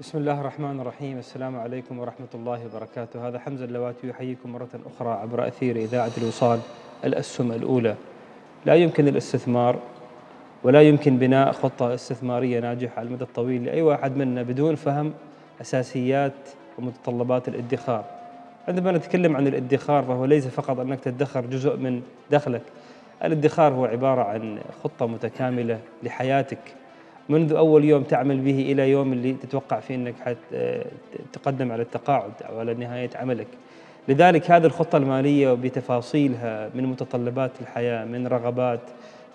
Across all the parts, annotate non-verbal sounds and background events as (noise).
بسم الله الرحمن الرحيم السلام عليكم ورحمة الله وبركاته هذا حمزة اللواتي يحييكم مرة أخرى عبر أثير إذاعة الوصال الأسهم الأولى لا يمكن الاستثمار ولا يمكن بناء خطة استثمارية ناجحة على المدى الطويل لأي واحد منا بدون فهم أساسيات ومتطلبات الادخار. عندما نتكلم عن الادخار فهو ليس فقط أنك تدخر جزء من دخلك. الادخار هو عبارة عن خطة متكاملة لحياتك. منذ أول يوم تعمل به إلى يوم اللي تتوقع فيه أنك تقدم على التقاعد أو على نهاية عملك. لذلك هذه الخطة المالية بتفاصيلها من متطلبات الحياة من رغبات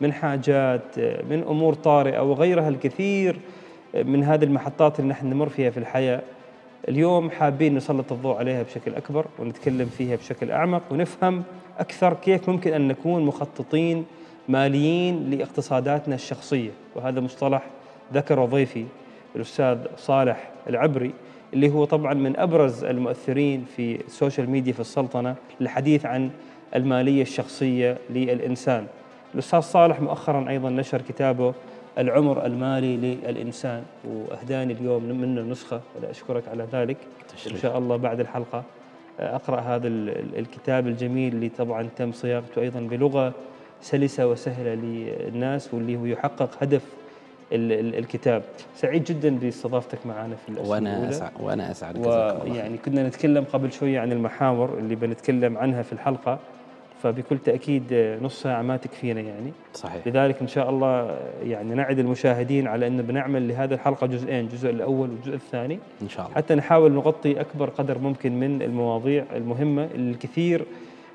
من حاجات من أمور طارئة وغيرها الكثير من هذه المحطات اللي نحن نمر فيها في الحياة. اليوم حابين نسلط الضوء عليها بشكل أكبر ونتكلم فيها بشكل أعمق ونفهم أكثر كيف ممكن أن نكون مخططين ماليين لإقتصاداتنا الشخصية. وهذا مصطلح ذكر ضيفي الأستاذ صالح العبري اللي هو طبعا من أبرز المؤثرين في السوشيال ميديا في السلطنة للحديث عن المالية الشخصية للإنسان. الأستاذ صالح مؤخرا أيضا نشر كتابه العمر المالي للإنسان وأهداني اليوم منه نسخة أشكرك على ذلك. إن شاء الله بعد الحلقة أقرأ هذا الكتاب الجميل اللي طبعا تم صياغته أيضا بلغة سلسة وسهلة للناس واللي هو يحقق هدف الكتاب. سعيد جدا باستضافتك معنا في الأسئلة وأنا اسعد وأنا أسعد. ويعني كنا نتكلم قبل شوية عن المحاور اللي بنتكلم عنها في الحلقة فبكل تأكيد نص ساعة ما تكفينا يعني. صحيح. لذلك إن شاء الله يعني نعد المشاهدين على انه بنعمل لهذه الحلقة جزئين الجزء الأول والجزء الثاني. إن شاء الله. حتى نحاول نغطي أكبر قدر ممكن من المواضيع المهمة الكثير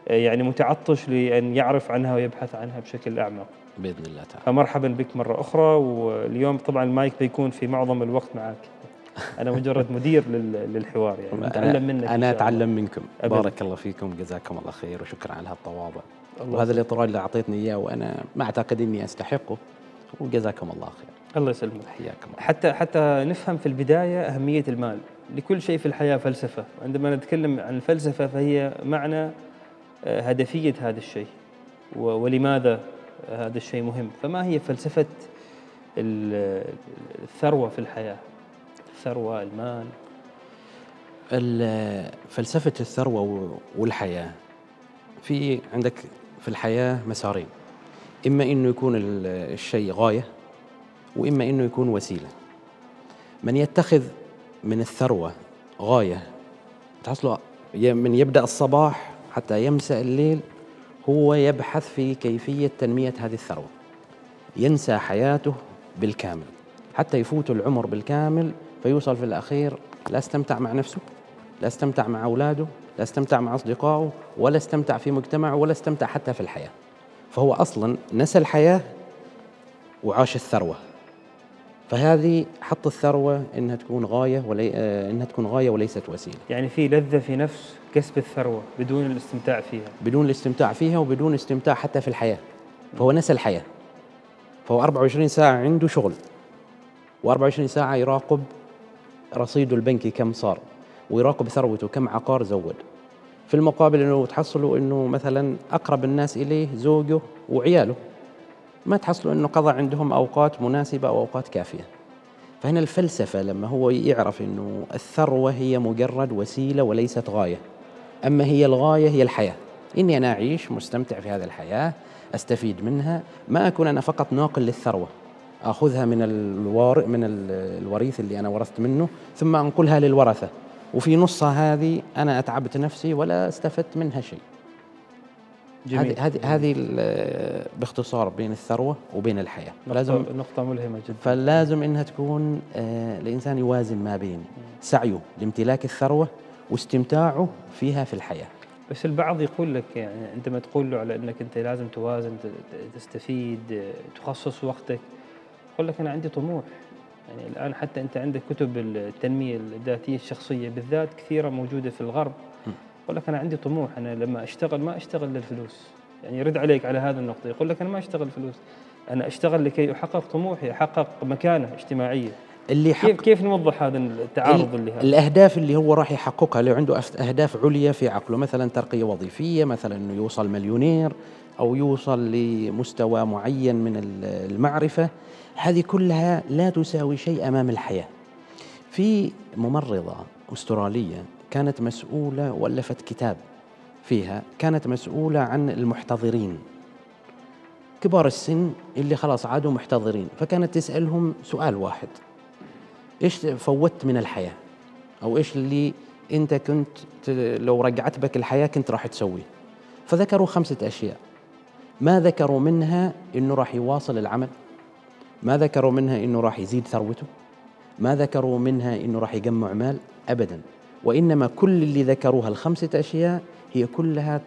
يعني متعطش لأن يعرف عنها ويبحث عنها بشكل أعمق. بإذن الله تعالى. فمرحبا بك مرة أخرى واليوم طبعا المايك بيكون في معظم الوقت معك. أنا مجرد مدير للحوار يعني. أتعلم منك أنا أتعلم منكم. أبد. بارك الله فيكم. جزاكم الله خير وشكرا على هالتواضع. وهذا الاطراء اللي أعطيتني إياه وأنا ما أعتقد إني أستحقه. وجزاكم الله خير. الله يسلمك. حياكم حتى حتى نفهم في البداية أهمية المال. لكل شيء في الحياة فلسفة. عندما نتكلم عن الفلسفة فهي معنى هدفية هذا الشيء. ولماذا هذا الشيء مهم. فما هي فلسفة الثروة في الحياة؟ الثروة المال. فلسفة الثروة والحياة. في عندك في الحياة مسارين. إما إنه يكون الشيء غاية وإما إنه يكون وسيلة. من يتخذ من الثروة غاية تحصله من يبدأ الصباح حتى يمسأ الليل هو يبحث في كيفية تنمية هذه الثروة. ينسى حياته بالكامل. حتى يفوت العمر بالكامل فيوصل في الأخير لا استمتع مع نفسه لا استمتع مع أولاده لا استمتع مع أصدقائه ولا استمتع في مجتمعه ولا استمتع حتى في الحياة. فهو أصلا نسى الحياة وعاش الثروة. فهذه حط الثروة إنها تكون غاية ولي... إنها تكون غاية وليست وسيلة. يعني في لذة في نفس كسب الثروة بدون الاستمتاع فيها. بدون الاستمتاع فيها وبدون استمتاع حتى في الحياة. فهو نسى الحياة. فهو 24 ساعة عنده شغل. و24 ساعة يراقب رصيده البنكي كم صار ويراقب ثروته كم عقار زود. في المقابل إنه تحصلوا إنه مثلا أقرب الناس إليه زوجه وعياله. ما تحصلوا إنه قضى عندهم أوقات مناسبة أو أوقات كافية. فهنا الفلسفة لما هو يعرف إنه الثروة هي مجرد وسيلة وليست غاية. أما هي الغاية هي الحياة. إني أنا أعيش مستمتع في هذه الحياة أستفيد منها ما أكون أنا فقط ناقل للثروة. أخذها من الوار من الوريث اللي أنا ورثت منه ثم أنقلها للورثة. وفي نصها هذه أنا أتعبت نفسي ولا استفدت منها شيء. هذه هذه هذه باختصار بين الثروة وبين الحياة. لازم نقطة ملهمة جدا. فلازم إنها تكون آه الانسان يوازن ما بين سعيه لامتلاك الثروة واستمتاعه فيها في الحياة. بس البعض يقول لك يعني عندما تقول له على أنك أنت لازم توازن تستفيد تخصص وقتك. يقول لك أنا عندي طموح. يعني الآن حتى أنت عندك كتب التنمية الذاتية الشخصية بالذات كثيرة موجودة في الغرب. يقول لك أنا عندي طموح. أنا لما أشتغل ما أشتغل للفلوس. يعني يرد عليك على هذه النقطة. يقول لك أنا ما أشتغل فلوس أنا أشتغل لكي أحقق طموحي أحقق مكانة اجتماعية. اللي حق كيف كيف نوضح هذا التعارض اللي هذا؟ الأهداف اللي هو راح يحققها لو عنده أهداف عليا في عقله مثلا ترقية وظيفية مثلا إنه يوصل مليونير أو يوصل لمستوى معين من المعرفة. هذه كلها لا تساوي شيء أمام الحياة. في ممرضة أسترالية كانت مسؤولة وألفت كتاب فيها كانت مسؤولة عن المحتضرين. كبار السن اللي خلاص عادوا محتضرين فكانت تسألهم سؤال واحد. إيش فوت من الحياة؟ أو إيش اللي أنت كنت لو رجعت بك الحياة كنت راح تسويه؟ فذكروا خمسة أشياء. ما ذكروا منها أنه راح يواصل العمل. ما ذكروا منها أنه راح يزيد ثروته. ما ذكروا منها أنه راح يجمع مال. أبدا. وإنما كل اللي ذكروها الخمسة أشياء هي كلها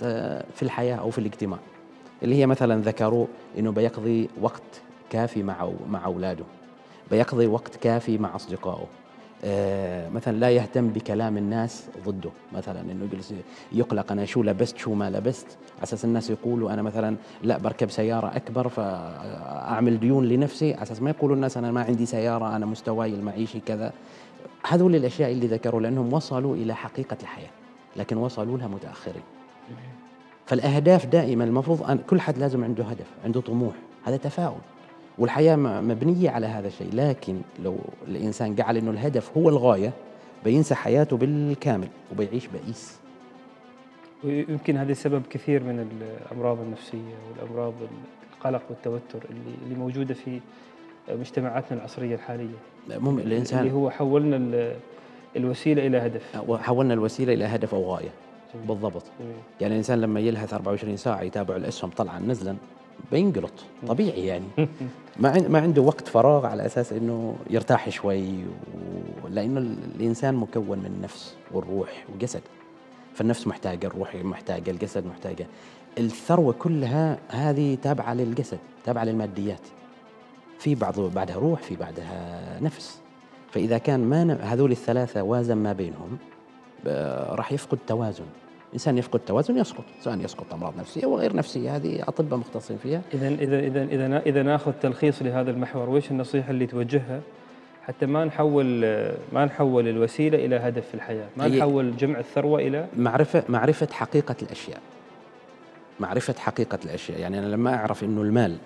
في الحياة أو في الاجتماع. اللي هي مثلا ذكروا أنه بيقضي وقت كافي مع مع أولاده. بيقضي وقت كافي مع أصدقائه. آه مثلا لا يهتم بكلام الناس ضده. مثلا إنه يجلس يقلق أنا شو لبست شو ما لبست. على أساس الناس يقولوا أنا مثلا لا بركب سيارة أكبر فأعمل ديون لنفسي. على أساس ما يقولوا الناس أنا ما عندي سيارة أنا مستواي المعيشي كذا. هذول الأشياء اللي ذكروا لأنهم وصلوا إلى حقيقة الحياة لكن وصلوا لها متأخرين. فالأهداف دائما المفروض أن كل حد لازم عنده هدف عنده طموح. هذا تفاؤل. والحياة مبنية على هذا الشيء. لكن لو الإنسان جعل إنه الهدف هو الغاية بينسى حياته بالكامل وبيعيش بئيس ويمكن هذا سبب كثير من الأمراض النفسية والأمراض القلق والتوتر اللي اللي موجودة في مجتمعاتنا العصرية الحالية. مم الإنسان اللي هو حولنا الوسيلة إلى هدف. حولنا الوسيلة إلى هدف أو غاية. جميل. بالضبط. جميل. يعني الإنسان لما يلهث 24 ساعة يتابع الأسهم طلعا نزلا. بينقلط طبيعي يعني. (laughs) ما ما عنده وقت فراغ على أساس إنه يرتاح شوي و... لأنه الإنسان مكون من النفس والروح وجسد. فالنفس محتاجة الروح محتاجة الجسد محتاجة. الثروة كلها هذه تابعة للجسد تابعة للماديات. في بعض بعدها روح في بعدها نفس. فإذا كان ما هذول الثلاثة وازن ما بينهم راح يفقد توازن. إنسان يفقد توازن يسقط سواء يسقط أمراض نفسية وغير نفسية هذه أطباء مختصين فيها. إذا إذا إذا إذا إذا ناخذ تلخيص لهذا المحور وش النصيحة اللي توجهها؟ حتى ما نحول ما نحول الوسيلة إلى هدف في الحياة ما نحول جمع الثروة إلى معرفة معرفة حقيقة الأشياء. معرفة حقيقة الأشياء يعني أنا لما أعرف إنه المال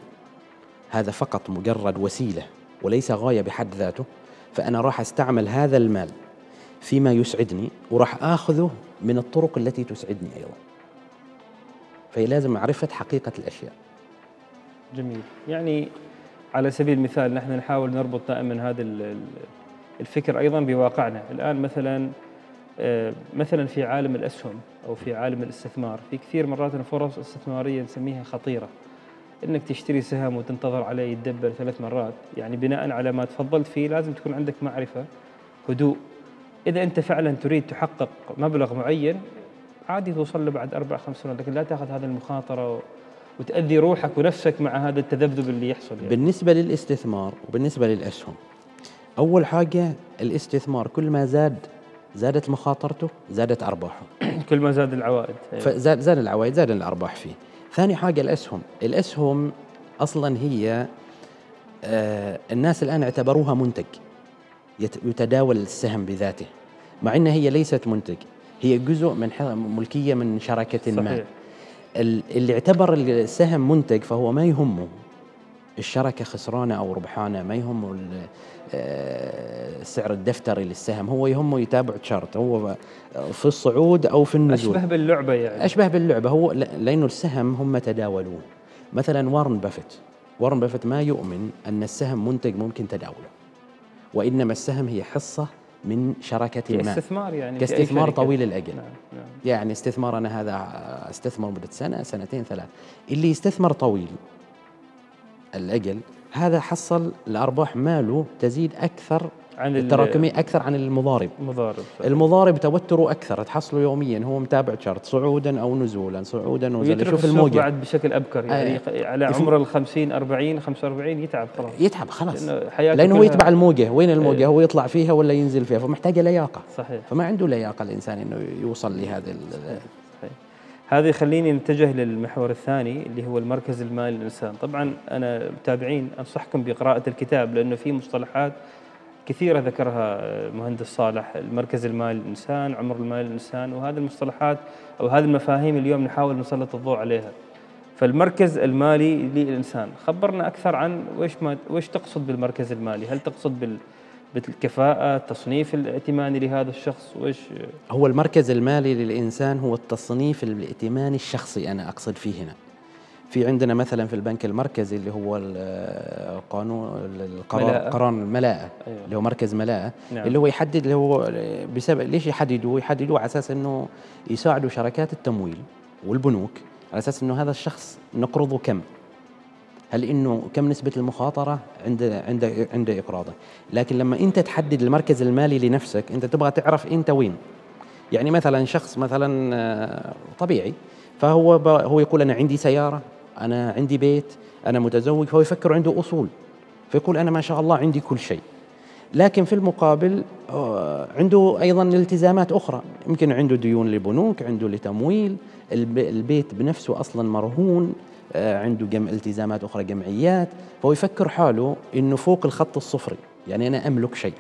هذا فقط مجرد وسيلة وليس غاية بحد ذاته فأنا راح أستعمل هذا المال فيما يسعدني وراح آخذه من الطرق التي تسعدني أيضا. فهي لازم معرفة حقيقة الأشياء. جميل. يعني على سبيل المثال نحن نحاول نربط دائما هذا الفكر أيضا بواقعنا. الآن مثلا آه، مثلا في عالم الأسهم أو في عالم الاستثمار في كثير مرات فرص استثماريه نسميها خطيرة. إنك تشتري سهم وتنتظر عليه يتدبر ثلاث مرات. يعني بناء على ما تفضلت فيه لازم تكون عندك معرفة هدوء إذا أنت فعلا تريد تحقق مبلغ معين عادي توصل له بعد أربع خمس سنوات لكن لا تأخذ هذه المخاطرة وتأذي روحك ونفسك مع هذا التذبذب اللي يحصل يعني. بالنسبة للاستثمار وبالنسبة للأسهم أول حاجة الاستثمار كل ما زاد زادت مخاطرته زادت أرباحه. (clears throat) كل ما زاد العوائد. فزاد زاد العوائد زاد الأرباح فيه. ثاني حاجة الأسهم. الأسهم أصلا هي آه الناس الآن اعتبروها منتج يتداول السهم بذاته. مع إنها هي ليست منتج. هي جزء من ملكية من شركه صحيح. ما اللي اعتبر السهم منتج فهو ما يهمه. الشركة خسرانة أو ربحانة ما يهمه السعر آه، الدفتري للسهم هو يهمه يتابع تشارت هو في الصعود أو في النزول. أشبه باللعبة يعني. أشبه باللعبة. هو لأنه السهم هم تداولون. مثلا وارن بافيت وارن بافيت ما يؤمن أن السهم منتج ممكن تداوله. وإنما السهم هي حصة من شركة ما. استثمار يعني كاستثمار طويل الأجل. نعم نعم. يعني استثمار أنا هذا استثمر مدة سنة سنتين ثلاث. اللي يستثمر طويل الأجل هذا حصل الأرباح ماله تزيد أكثر عن التراكمي أكثر عن المضارب. المضارب المضارب توتره أكثر تحصله يوميا هو متابع chart صعودا أو نزولا صعودا ونزولا يشوف الموجة. بعد بشكل أبكر يعني آه. على عمر ال 50 40 45 يتعب خلاص. يتعب خلاص. لأنه هو يتبع الموجة. وين الموجة؟ إيه. هو يطلع فيها ولا ينزل فيها؟ فمحتاجة لياقة. صحيح. فما عنده لياقة الإنسان إنه يوصل لهذا هذا يخليني نتجه للمحور الثاني اللي هو المركز المالي للإنسان. طبعا أنا متابعين أنصحكم بقراءة الكتاب لأنه في مصطلحات كثيرة ذكرها المهندس صالح المركز المالي للإنسان عمر المال للإنسان وهذه المصطلحات أو هذه المفاهيم اليوم نحاول نسلط الضوء عليها. فالمركز المالي للإنسان خبرنا أكثر عن وش ما وش تقصد بالمركز المالي؟ هل تقصد بال بالكفاءة التصنيف الائتماني لهذا الشخص؟ وإيش؟ هو المركز المالي للإنسان هو التصنيف الائتماني الشخصي أنا أقصد فيه هنا. في عندنا مثلا في البنك المركزي اللي هو القانون القرار قرار الملاءة أيوة. اللي هو مركز ملاءة نعم. اللي هو يحدد اللي هو بسبب ليش يحددوا؟ يحددوا على أساس إنه يساعدوا شركات التمويل والبنوك على أساس إنه هذا الشخص نقرضه كم؟ هل إنه كم نسبة المخاطرة عند عند عند إقراضه؟ لكن لما أنت تحدد المركز المالي لنفسك أنت تبغى تعرف أنت وين. يعني مثلا شخص مثلا آه، طبيعي فهو هو يقول أنا عندي سيارة أنا عندي بيت أنا متزوج. فهو يفكر عنده أصول. فيقول أنا ما شاء الله عندي كل شيء. لكن في المقابل آه، عنده أيضا التزامات أخرى. يمكن عنده ديون لبنوك عنده لتمويل. البيت بنفسه أصلا مرهون. آه، عنده جم التزامات أخرى جمعيات. فهو يفكر حاله إنه فوق الخط الصفري. يعني أنا أملك شيء.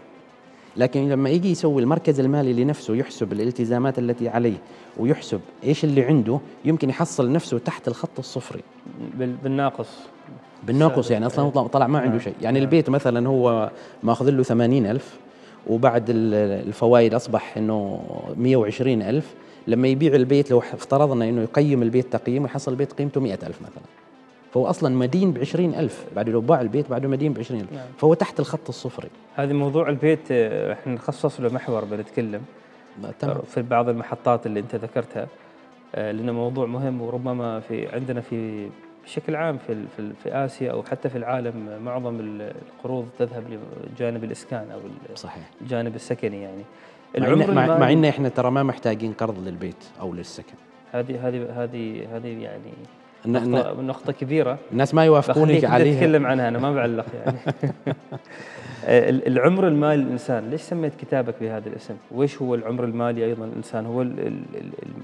لكن لما يجي يسوي المركز المالي لنفسه يحسب الالتزامات التي عليه ويحسب إيش اللي عنده يمكن يحصل نفسه تحت الخط الصفري. بالناقص. بالناقص يعني أصلا طلع ما عنده نعم. شيء. يعني. البيت مثلا هو ماخذ له ثمانين ألف وبعد الفوائد مية وعشرين ألف. لما يبيع البيت لو افترضنا أنه يقيم البيت تقييم ويحصل البيت قيمته مئة ألف مثلا. فهو أصلا مدين ب ألف بعد لو باع البيت بعده مدين ب ألف. نعم. فهو تحت الخط الصفري. هذا موضوع البيت آه، إحنا نخصص له محور بنتكلم تمام. في بعض المحطات اللي أنت ذكرتها. آه، لأنه موضوع مهم وربما في عندنا في بشكل عام في في, في آسيا أو حتى في العالم معظم القروض تذهب لجانب الإسكان أو صحيح. الجانب السكني يعني. العمر مع, مع إن إحنا ترى ما محتاجين قرض للبيت أو للسكن. هذه هذه هذه هذه يعني نقطة, نقطة كبيرة الناس ما يوافقونك عليها اتكلم عنها أنا ما بعلق يعني (laughs) العمر المالي للانسان ليش سميت كتابك بهذا الاسم؟ وإيش هو العمر المالي أيضا الإنسان؟ هو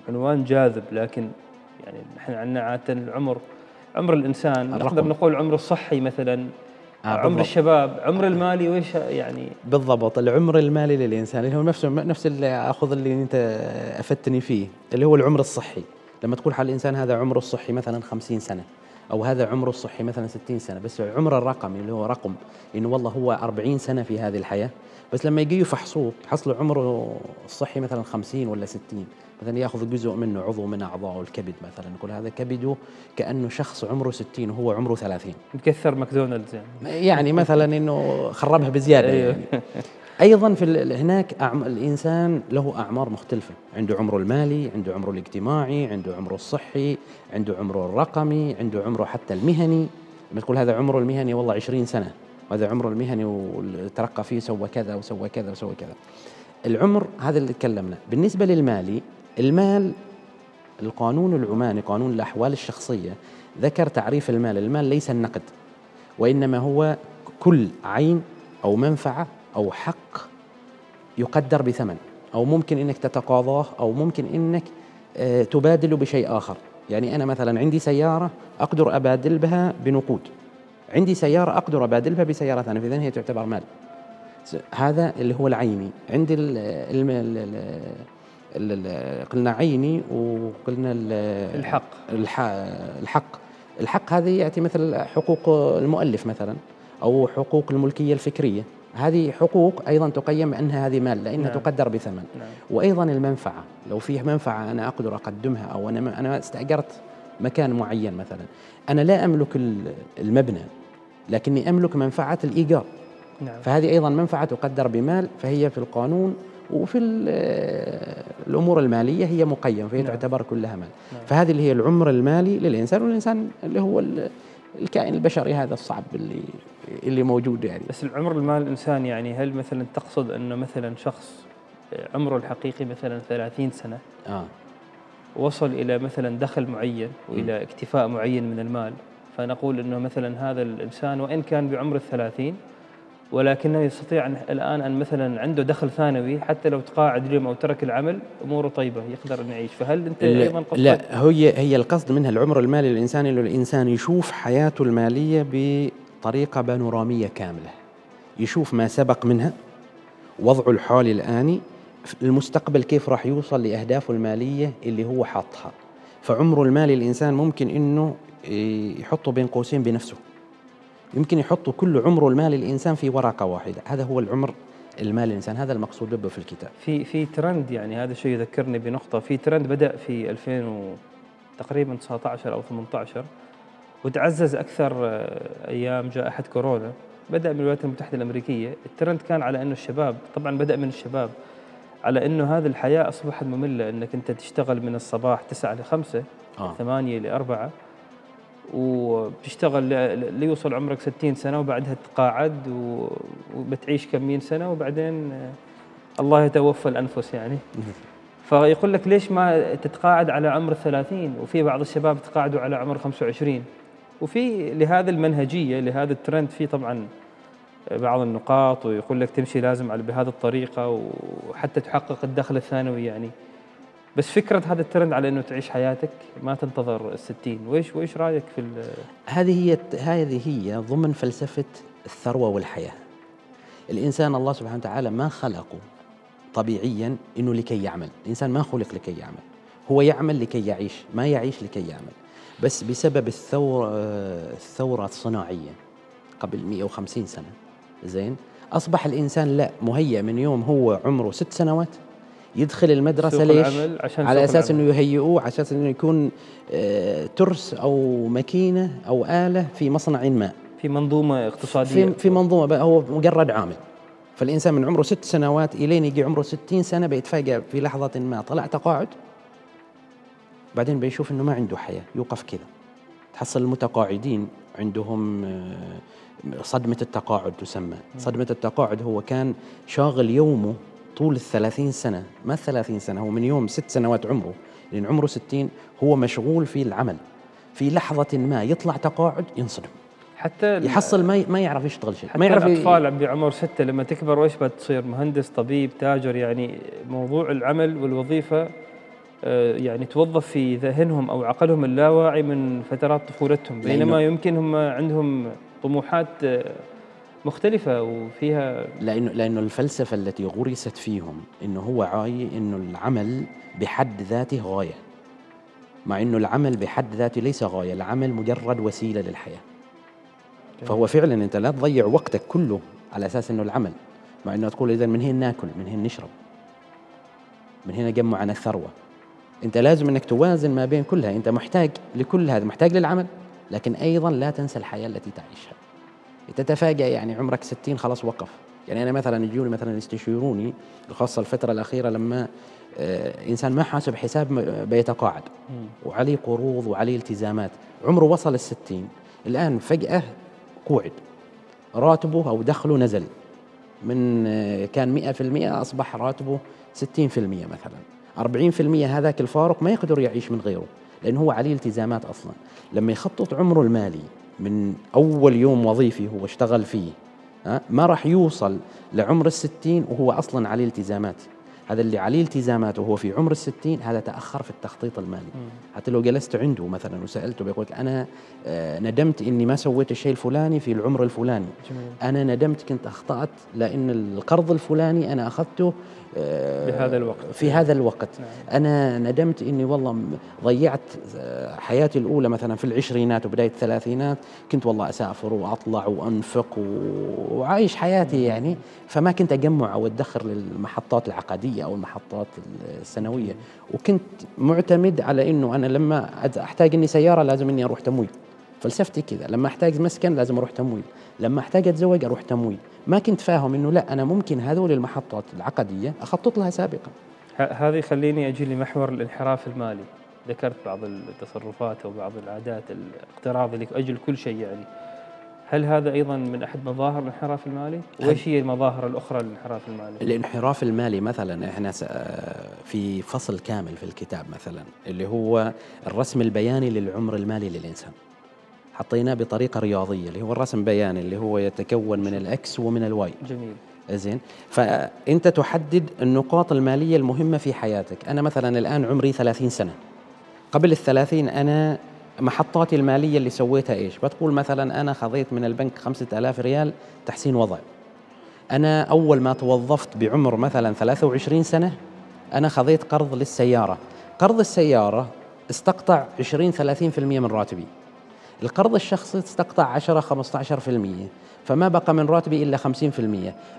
العنوان جاذب لكن يعني نحن عندنا عادة العمر عمر الإنسان الرقم. نقدر نقول عمره الصحي مثلا آه عمر بالضبط. الشباب عمر المالي ويش يعني بالضبط العمر المالي للإنسان اللي هو نفسه نفس اللي أخذ اللي أنت أفدتني فيه اللي هو العمر الصحي لما تقول حال الإنسان هذا عمره الصحي مثلا 50 سنة أو هذا عمره الصحي مثلا 60 سنة بس عمره الرقمي اللي هو رقم إنه والله هو 40 سنة في هذه الحياة بس لما يجي يفحصوه يحصلوا عمره الصحي مثلا 50 ولا 60 مثلا يأخذ جزء منه عضو من اعضائه الكبد مثلا يقول هذا كبده كأنه شخص عمره 60 وهو عمره 30 مكثر ماكدونالدز يعني. يعني مثلا إنه خربها بزيادة أيوه. يعني. (laughs) أيضا في هناك الإنسان له أعمار مختلفة. عنده عمره المالي عنده عمره الاجتماعي عنده عمره الصحي عنده عمره الرقمي عنده عمره حتى المهني. لما تقول هذا عمره المهني والله 20 سنة. وهذا عمره المهني وترقى فيه سوى كذا وسوى كذا وسوى كذا. العمر هذا اللي تكلمنا. بالنسبة للمالي المال القانون العماني قانون الأحوال الشخصية ذكر تعريف المال. المال ليس النقد وإنما هو كل عين أو منفعة أو حق يقدر بثمن أو ممكن إنك تتقاضاه أو ممكن إنك آه، تبادله بشيء آخر. يعني أنا مثلا عندي سيارة أقدر أبادل بها بنقود. عندي سيارة أقدر أبادل بها بسيارة ثانية فإذا هي تعتبر مال. هذا اللي هو العيني. عندي ال ال ال قلنا عيني وقلنا الحق. الحق. الحق هذه يأتي مثل حقوق المؤلف مثلا أو حقوق الملكية الفكرية. هذه حقوق أيضا تقيم بأنها هذه مال لأنها نعم. تقدر بثمن نعم. وأيضا المنفعة لو فيه منفعة أنا أقدر أقدمها أو أنا أنا استأجرت مكان معين مثلا أنا لا أملك المبنى لكني أملك منفعة الإيجار نعم. فهذه أيضا منفعة تقدر بمال فهي في القانون وفي الأمور المالية هي مقيمه فهي نعم. تعتبر كلها مال نعم. فهذه اللي هي العمر المالي للإنسان والإنسان اللي هو الكائن البشري هذا الصعب اللي اللي موجود يعني بس العمر المال الإنسان يعني هل مثلا تقصد إنه مثلا شخص عمره الحقيقي مثلا 30 سنة آه. وصل إلى مثلا دخل معين وإلى م. اكتفاء معين من المال فنقول إنه مثلا هذا الإنسان وإن كان بعمر الثلاثين ولكنه يستطيع الآن أن مثلا عنده دخل ثانوي حتى لو تقاعد اليوم أو ترك العمل أموره طيبة يقدر أن يعيش. فهل أنت أيضا قصدك؟ لا هي هي القصد منها العمر المالي للإنسان إنه الإنسان يشوف حياته المالية بطريقة بانورامية كاملة. يشوف ما سبق منها وضعه الحالي الاني المستقبل كيف راح يوصل لأهدافه المالية اللي هو حاطها. فعمره المالي الانسان ممكن إنه يحطه بين قوسين بنفسه. يمكن يحط كل عمره المالي الإنسان في ورقة واحدة. هذا هو العمر المال للإنسان هذا المقصود به في الكتاب. في في ترند يعني هذا الشيء يذكرني بنقطة. في ترند بدأ في 2000 و تقريبا 19 أو 18 وتعزز أكثر آه، أيام جائحة كورونا. بدأ من الولايات المتحدة الأمريكية. الترند كان على أنه الشباب طبعا بدأ من الشباب على أنه هذه الحياة أصبحت مملة. أنك أنت تشتغل من الصباح 9 ل 5 آه. 8 ل 4 وبتشتغل ليوصل عمرك 60 سنة وبعدها تقاعد وبتعيش كم مين سنة وبعدين آه، الله يتوفى الأنفس يعني. (laughs) فيقول لك ليش ما تتقاعد على عمر 30 وفي بعض الشباب تقاعدوا على عمر 25 وفي لهذا المنهجية لهذا الترند في طبعا بعض النقاط ويقول لك تمشي لازم على بهذه الطريقة وحتى تحقق الدخل الثانوي يعني. بس فكرة هذا الترند على إنه تعيش حياتك ما تنتظر الستين. وإيش وإيش رأيك في هذه هي هذه هي ضمن فلسفة الثروة والحياة. الإنسان الله سبحانه وتعالى ما خلقه طبيعيا إنه لكي يعمل. الإنسان ما خلق لكي يعمل. هو يعمل لكي يعيش ما يعيش لكي يعمل. بس بسبب الثورة الثورة الصناعية قبل 150 سنة زين أصبح الإنسان لا مهيأ من يوم هو عمره ست سنوات يدخل المدرسة سوق ليش؟ عشان على أساس العمل. إنه يهيئوه على أساس إنه يكون آه، ترس أو ماكينة أو آلة في مصنع ما. في منظومة اقتصادية. في في منظومة هو مجرد عامل. فالإنسان من عمره ست سنوات إلين يجي عمره 60 سنة بيتفاجئ في لحظة ما. طلع تقاعد بعدين بيشوف إنه ما عنده حياة يوقف كذا. تحصل المتقاعدين عندهم آه، صدمة التقاعد تسمى. صدمة التقاعد هو كان شاغل يومه طول الثلاثين سنة ما الثلاثين سنة هو من يوم ست سنوات عمره لأن عمره ستين هو مشغول في العمل في لحظة ما يطلع تقاعد ينصدم. حتى ال- يحصل ما ما يعرف يشتغل شيء حتى ما يعرف ي- الأطفال بعمر ستة لما تكبر وإيش بتصير مهندس طبيب تاجر يعني موضوع العمل والوظيفة آه، يعني توظف في ذهنهم أو عقلهم اللاواعي من فترات طفولتهم بينما لأنه- يمكن هم عندهم طموحات آه، مختلفة وفيها لأنه لأنه الفلسفة التي غرست فيهم انه هو عاي انه العمل بحد ذاته غاية. مع انه العمل بحد ذاته ليس غاية العمل مجرد وسيلة للحياة. فهو فعلا أنت لا تضيع وقتك كله على أساس إنه العمل. مع إنه تقول اذا من هنا ناكل؟ من هنا نشرب؟ من هنا جمع عن الثروة. أنت لازم إنك توازن ما بين كلها. أنت محتاج لكل هذا محتاج للعمل لكن أيضا لا تنسى الحياة التي تعيشها. تتفاجأ يعني عمرك 60 خلاص وقف. يعني أنا مثلا يجوني مثلا يستشيروني خاصة الفترة الأخيرة لما آه، إنسان ما حاسب حساب بيتقاعد. وعليه قروض وعليه التزامات. عمره وصل الستين. الآن فجأة قوعد راتبه أو دخله نزل. من آه، كان 100% أصبح راتبه 60% مثلا. 40% هذاك الفارق ما يقدر يعيش من غيره لأنه هو عليه التزامات أصلا. لما يخطط عمره المالي من أول يوم وظيفي هو اشتغل فيه. ما راح يوصل لعمر الستين وهو أصلا عليه التزامات. هذا اللي عليه التزامات وهو في عمر الستين هذا تأخر في التخطيط المالي. حتى لو جلست عنده مثلا وسألته بيقول لك أنا آه، ندمت إني ما سويت الشيء الفلاني في العمر الفلاني. جميل. أنا ندمت كنت أخطأت لأن القرض الفلاني أنا أخذته آه، بهذا الوقت. في هذا الوقت. نعم. أنا ندمت إني والله ضيعت آه، حياتي الأولى مثلا في العشرينات وبداية الثلاثينات. كنت والله أسافر وأطلع وأنفق و- وعايش حياتي يعني. فما كنت أجمع أو أدخر للمحطات العقدية أو المحطات السنوية. وكنت معتمد على إنه أنا لما أحتاج إني سيارة لازم إني أروح تمويل. فلسفتي كذا. لما أحتاج مسكن لازم أروح تمويل. لما أحتاج أتزوج أروح تمويل. ما كنت فاهم إنه لا أنا ممكن هذول المحطات العقدية أخطط لها سابقا. هذه يخليني أجي لمحور الانحراف المالي. ذكرت بعض التصرفات أو بعض العادات الاقتراض لاجل كل شيء يعني. هل هذا أيضا من أحد مظاهر الانحراف المالي؟ وإيش هي المظاهر الأخرى للانحراف المالي؟ الانحراف المالي مثلا إحنا س- في فصل كامل في الكتاب مثلا اللي هو الرسم البياني للعمر المالي للإنسان. حطيناه بطريقة رياضية اللي هو الرسم بياني اللي هو يتكون من ال X ومن ال Y. جميل. زين. فأنت تحدد النقاط المالية المهمة في حياتك. أنا مثلا الآن عمري 30 سنة. قبل الثلاثين أنا محطاتي المالية اللي سويتها إيش؟ بتقول مثلا أنا خذيت من البنك خمسة آلاف ريال تحسين وضع. أنا أول ما توظفت بعمر مثلا 23 سنة أنا خذيت قرض للسيارة. قرض السيارة استقطع 20 30% من راتبي. القرض الشخصي تستقطع 10 15% فما بقى من راتبي إلا 50%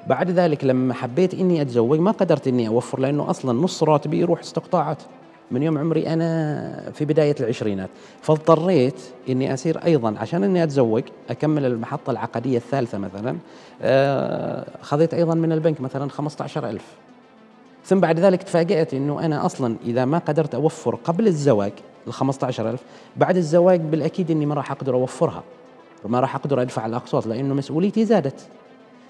بعد ذلك لما حبيت إني أتزوج ما قدرت إني أوفر لأنه أصلا نص راتبي يروح استقطاعات. من يوم عمري أنا في بداية العشرينات. فاضطريت إني أسير أيضا عشان إني أتزوج أكمل المحطة العقدية الثالثة مثلا. آه، خذيت أيضا من البنك مثلا 15000 ثم بعد ذلك تفاجأت إنه أنا أصلا إذا ما قدرت أوفر قبل الزواج ال 15000 بعد الزواج بالأكيد إني ما راح أقدر أوفرها وما راح أقدر أدفع الأقساط لأنه مسؤوليتي زادت.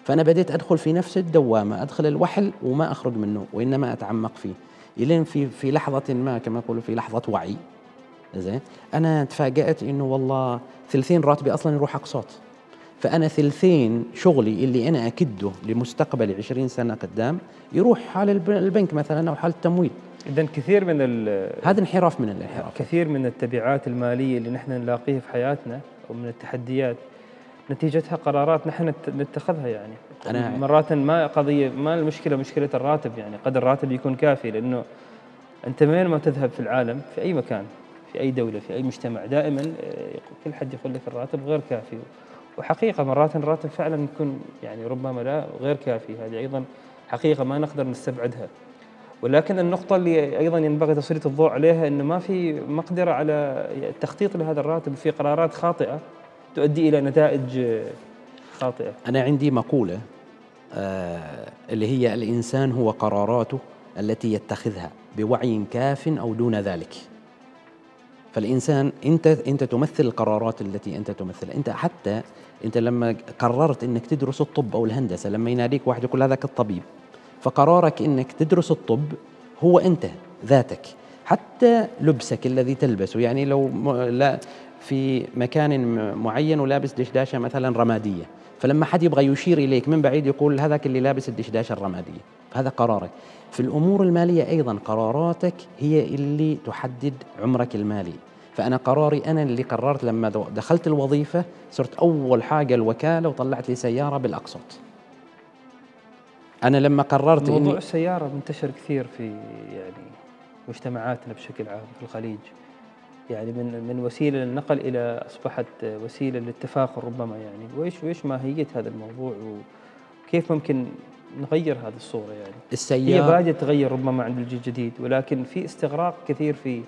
فأنا بديت أدخل في نفس الدوامة أدخل الوحل وما أخرج منه وإنما أتعمق فيه. إلين في في لحظة ما كما يقولوا في لحظة وعي. زين؟ أنا تفاجأت إنه والله ثلثين راتبي أصلا يروح أقساط. فأنا ثلثين شغلي اللي أنا أكده لمستقبلي 20 سنة قدام يروح حال البنك مثلا أو حال التمويل. اذا كثير من هذا انحراف من الانحراف. كثير من التبعات المالية اللي نحن نلاقيها في حياتنا ومن التحديات نتيجتها قرارات نحن نتخذها يعني. أنا مرات ما قضية ما المشكلة مشكلة الراتب يعني. قد الراتب يكون كافي لأنه أنت وين ما تذهب في العالم في أي مكان في أي دولة في أي مجتمع دائما آه، كل حد يقول لك الراتب غير كافي. وحقيقة مرات الراتب فعلا يكون يعني ربما لا غير كافي. هذه أيضا حقيقة ما نقدر نستبعدها. ولكن النقطة اللي أيضا ينبغي تسليط الضوء عليها أنه ما في مقدرة على التخطيط لهذا الراتب في قرارات خاطئة تؤدي إلى نتائج خاطئة. أنا عندي مقولة آه اللي هي الإنسان هو قراراته التي يتخذها بوعي كاف أو دون ذلك. فالإنسان أنت أنت تمثل القرارات التي أنت تمثلها أنت حتى أنت لما قررت أنك تدرس الطب أو الهندسة لما يناديك واحد يقول هذاك الطبيب فقرارك أنك تدرس الطب هو أنت ذاتك. حتى لبسك الذي تلبسه يعني لو لا في مكان معين ولابس دشداشة مثلا رمادية. فلما حد يبغى يشير إليك من بعيد يقول هذاك اللي لابس الدشداشة الرمادية. هذا قرارك. في الأمور المالية أيضا قراراتك هي اللي تحدد عمرك المالي. فأنا قراري أنا اللي قررت لما دخلت الوظيفة صرت أول حاجة الوكالة وطلعت لي سيارة بالأقساط. أنا لما قررت موضوع إني السيارة منتشر كثير في يعني مجتمعاتنا بشكل عام في الخليج. يعني من من وسيلة للنقل إلى أصبحت وسيلة للتفاخر ربما يعني. وإيش وإيش ماهيه هذا الموضوع وكيف ممكن نغير هذه الصورة يعني؟ السيارة هي بادئه تغير ربما عند الجيل الجديد ولكن في استغراق كثير في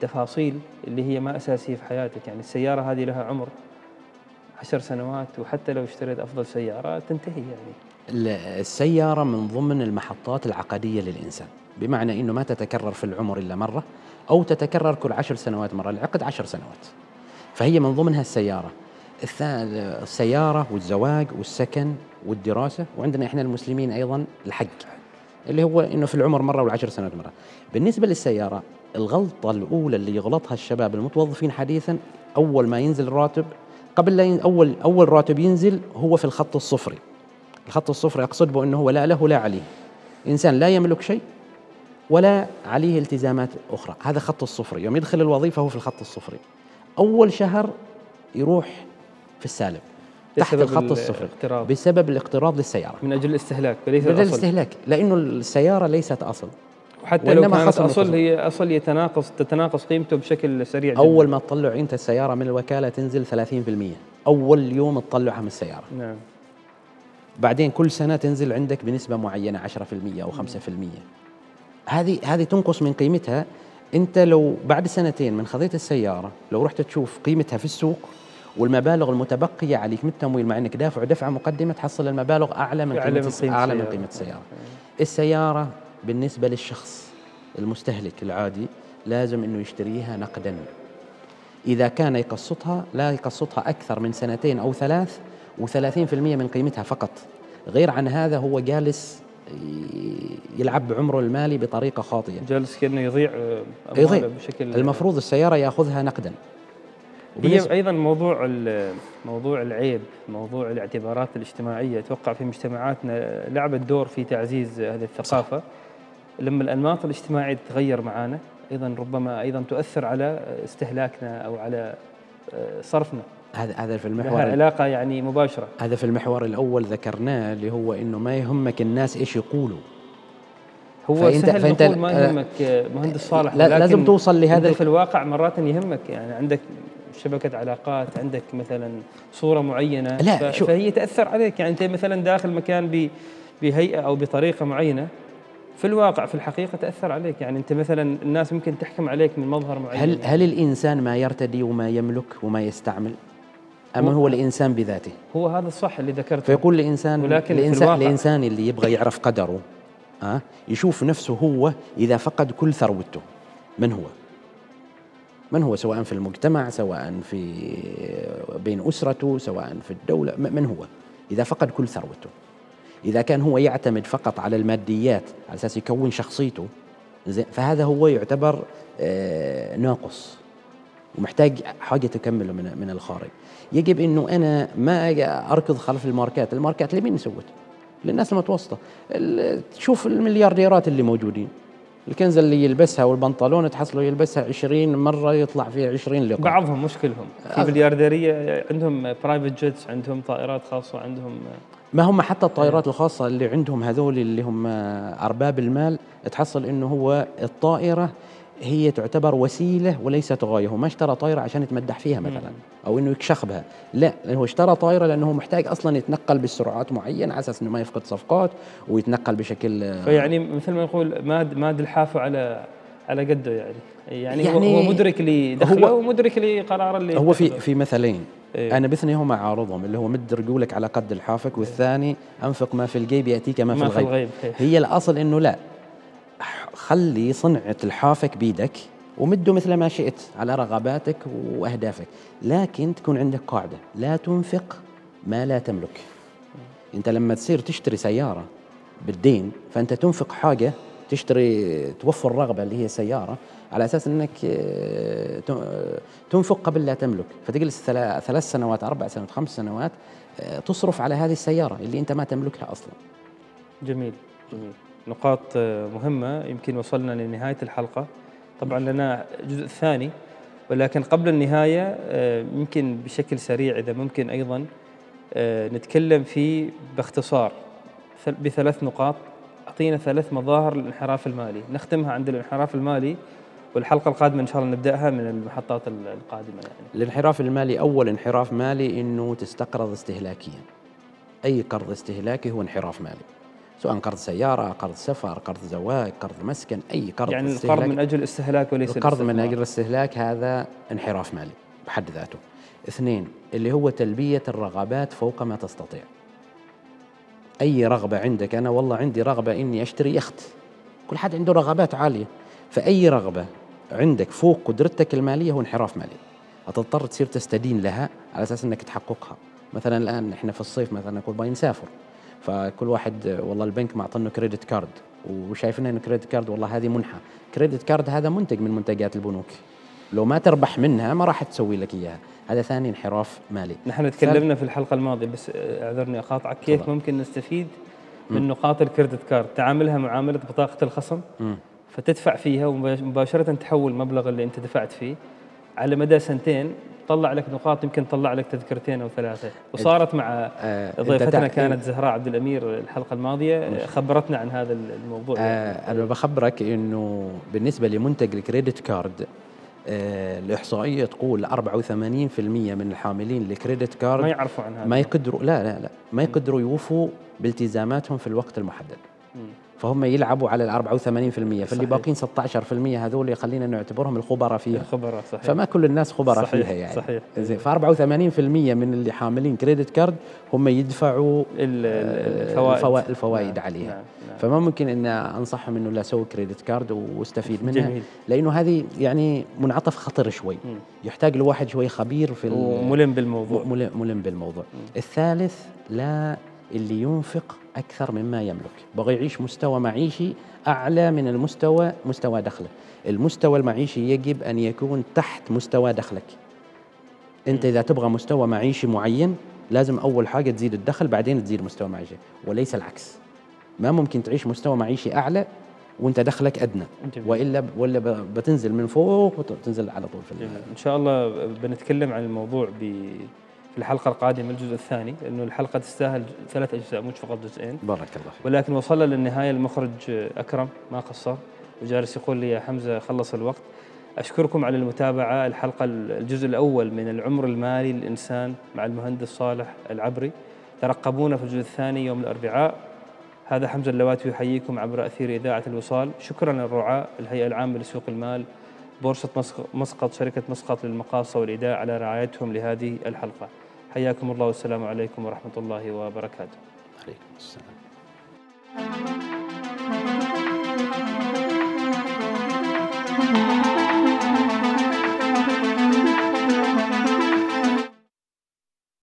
تفاصيل اللي هي ما أساسية في حياتك. يعني السيارة هذه لها عمر عشر سنوات وحتى لو اشتريت أفضل سيارة تنتهي يعني. السيارة من ضمن المحطات العقدية للإنسان. بمعنى إنه ما تتكرر في العمر إلا مرة أو تتكرر كل عشر سنوات مرة العقد عشر سنوات. فهي من ضمنها السيارة. السيارة والزواج والسكن والدراسة وعندنا إحنا المسلمين أيضا الحج اللي هو إنه في العمر مرة والعشر سنوات مرة. بالنسبة للسيارة الغلطة الأولى اللي يغلطها الشباب المتوظفين حديثا أول ما ينزل الراتب قبل لا أول أول راتب ينزل هو في الخط الصفري. الخط الصفري أقصد به أنه هو لا له لا عليه. إنسان لا يملك شيء ولا عليه التزامات أخرى. هذا خط الصفري يوم يدخل الوظيفة هو في الخط الصفري أول شهر يروح في السالب تحت الخط الصفري بسبب الاقتراض للسيارة. من أجل الاستهلاك وليس من أجل الاستهلاك لأنه السيارة ليست أصل. وحتى لو كانت أصل هي أصل يتناقص تتناقص قيمته بشكل سريع جدا. أول ما تطلع أنت السيارة من الوكالة تنزل 30% أول يوم تطلعها من السيارة. نعم. بعدين كل سنة تنزل عندك بنسبة معينة 10% أو 5% هذه هذه تنقص من قيمتها أنت لو بعد سنتين من خذيت السيارة لو رحت تشوف قيمتها في السوق والمبالغ المتبقية عليك من التمويل مع أنك دافع دفعه مقدمة تحصل المبالغ أعلى من قيمة أعلى من قيمة السيارة. السيارة بالنسبة للشخص المستهلك العادي لازم إنه يشتريها نقدا. إذا كان يقسطها لا يقسطها أكثر من سنتين أو ثلاث و30% من قيمتها فقط. غير عن هذا هو جالس يلعب بعمره المالي بطريقة خاطئة. جالس كأنه يضيع يضيع. بشكل المفروض السيارة يأخذها نقدا. هي أيضا موضوع موضوع العيب موضوع الاعتبارات الاجتماعية. أتوقع في مجتمعاتنا لعبت دور في تعزيز هذه الثقافة. صح. لما الأنماط الاجتماعية تتغير معنا أيضا ربما أيضا تؤثر على استهلاكنا أو على آه، صرفنا. هذا هذا في المحور علاقة يعني مباشرة. هذا في المحور الأول ذكرناه اللي هو إنه ما يهمك الناس إيش يقولوا. هو فانت سهل فإنت ما يهمك مهندس صالح لا لازم توصل لهذا في الواقع مرات يهمك. يعني عندك شبكة علاقات عندك مثلا صورة معينة لا، شو- فهي تأثر عليك. يعني أنت مثلا داخل مكان ب- بهيئة أو بطريقة معينة في الواقع في الحقيقة تأثر عليك. يعني أنت مثلا الناس ممكن تحكم عليك من مظهر معين. هل. هل الإنسان ما يرتدي وما يملك وما يستعمل؟ أم هو- الإنسان بذاته؟ هو هذا الصح اللي ذكرته. فيقول الانسان ولكن الواقع- الإنسان اللي يبغى يعرف قدره ها يشوف نفسه هو إذا فقد كل ثروته. من هو؟ من هو؟ سواء في المجتمع سواء في بين أسرته سواء في الدولة م- من هو؟ إذا فقد كل ثروته. إذا كان هو يعتمد فقط على الماديات على أساس يكون شخصيته فهذا هو يعتبر آه، ناقص. ومحتاج حاجة تكمله من من الخارج. يجب إنه أنا ما أركض خلف الماركات. الماركات لمين سوت للناس المتوسطة. ال- تشوف المليارديرات اللي موجودين. الكنزه اللي يلبسها والبنطلون تحصله يلبسها 20 مرة يطلع فيه 20 لقاء بعضهم مش كلهم في مليارديرية عندهم private jets عندهم طائرات خاصة عندهم ما هم حتى الطائرات الخاصة اللي عندهم هذول اللي هم أرباب المال تحصل إنه هو الطائرة هي تعتبر وسيلة وليست غاية هو ما اشترى طائرة عشان يتمدح فيها مثلا أو إنه يكشخ بها لا هو اشترى طائرة لأنه محتاج أصلا يتنقل بسرعات معينة على أساس إنه ما يفقد صفقات ويتنقل بشكل فيعني مثل ما نقول ماد ماد الحافة على على قده يعني يعني, يعني هو, مدرك لدخله هو- ومدرك لقرار اللي هو في. في مثلين إيه. أنا باثنيهما عارضهم اللي هو مد رجولك على قد الحافك والثاني أنفق ما في الجيب يأتيك ما, ما في في الغيب الغيب إيه. هي الأصل إنه لا خلي صنعة الحافك بيدك ومده مثل ما شئت على رغباتك وأهدافك لكن تكون عندك قاعدة. لا تنفق ما لا تملك. أنت لما تصير تشتري سيارة بالدين فأنت تنفق حاجة تشتري توفر رغبة اللي هي سيارة على أساس إنك آه، تنفق قبل لا تملك. فتجلس ثلا- ثلاث سنوات أربع سنوات خمس سنوات آه، تصرف على هذه السيارة اللي أنت ما تملكها أصلا. جميل. جميل. نقاط آه، مهمة يمكن وصلنا لنهاية الحلقة. طبعا لنا الجزء الثاني ولكن قبل النهاية آه، يمكن بشكل سريع إذا ممكن أيضا آه، نتكلم فيه باختصار ثل- بثلاث نقاط. أعطينا ثلاث مظاهر للانحراف المالي. نختمها عند الانحراف المالي والحلقة القادمة إن شاء الله نبدأها من المحطات ال- القادمة يعني. الانحراف المالي أول انحراف مالي إنه تستقرض استهلاكيا. أي قرض استهلاكي هو انحراف مالي. سواء قرض سيارة قرض سفر قرض زواج قرض مسكن أي قرض يعني القرض. من أجل الاستهلاك وليس القرض من. أجل الاستهلاك هذا انحراف مالي بحد ذاته. اثنين اللي هو تلبية الرغبات فوق ما تستطيع. أي رغبة عندك؟ أنا والله عندي رغبة إني أشتري يخت. كل حد عنده رغبات عالية. فأي رغبة عندك فوق قدرتك المالية هو انحراف مالي. هتضطر تصير تستدين لها على أساس إنك تحققها. مثلا الآن إحنا في الصيف مثلا نقول باغي نسافر. فكل واحد والله البنك معطينا credit card وشايفين إنه credit card والله هذه منحة. credit card هذا منتج من منتجات البنوك. لو ما تربح منها ما راح تسوي لك إياها. هذا ثاني انحراف مالي. نحن تكلمنا في الحلقة الماضية بس اعذرني أقاطعك كيف تفضل. ممكن نستفيد من نقاط ال credit card تعاملها معاملة بطاقة الخصم؟ مم. فتدفع فيها ومباشره تحول المبلغ اللي أنت دفعت فيه على مدى سنتين طلع لك نقاط يمكن طلع لك تذكرتين أو ثلاثة. وصارت مع آه، ضيفتنا كانت زهراء عبد الأمير الحلقة الماضية. خبرتنا عن هذا الموضوع. آه أنا بخبرك إنه بالنسبة لمنتج الكريدت كارد آه الإحصائية تقول 84% من الحاملين لكريدت كارد ما يعرفوا عن هذا. ما يقدروا لا لا لا. ما يقدروا يوفوا بالتزاماتهم في الوقت المحدد. فهم يلعبوا على ال 84% فاللي صحيح. باقين 16% هذول خلينا نعتبرهم الخبراء فيها الخبراء صحيح فما كل الناس خبراء صحيح، فيها يعني صحيح. زين ف 84% من اللي حاملين credit card هم يدفعوا ال- الفوائد الفوائد الفوائد نعم، عليها نعم، نعم. فما ممكن إن أنصحهم إنه لا سوي credit card واستفيد منها جميل. لأنه هذه يعني منعطف خطر شوي مم. يحتاج لواحد شوي خبير في وملم بالموضوع ملم, ملم بالموضوع الثالث لا اللي ينفق أكثر مما يملك. بغى يعيش مستوى معيشي أعلى من المستوى مستوى دخله. المستوى المعيشي يجب أن يكون تحت مستوى دخلك. أنت إذا تبغى مستوى معيشي معين لازم أول حاجة تزيد الدخل بعدين تزيد مستوى معيشي. وليس العكس. ما ممكن تعيش مستوى معيشي أعلى وأنت دخلك أدنى. والا ولا بتنزل من فوق وتنزل على طول في. إن شاء الله بنتكلم عن الموضوع ب في الحلقة القادمة الجزء الثاني لأنه الحلقة تستاهل ثلاث أجزاء مش فقط جزئين. بارك الله فيك. ولكن وصلنا للنهاية المخرج أكرم ما قصر. وجالس يقول لي يا حمزة خلص الوقت. أشكركم على المتابعة. الحلقة الجزء الأول من العمر المالي للإنسان مع المهندس صالح العبري. ترقبونا في الجزء الثاني يوم الأربعاء. هذا حمزة اللواتي يحييكم عبر أثير إذاعة الوصال. شكرا للرعاة الهيئة العامة لسوق المال بورصة مسقط شركة مسقط للمقاصة والإيداع على رعايتهم لهذه الحلقة. حياكم الله والسلام عليكم ورحمة الله وبركاته. عليكم السلام.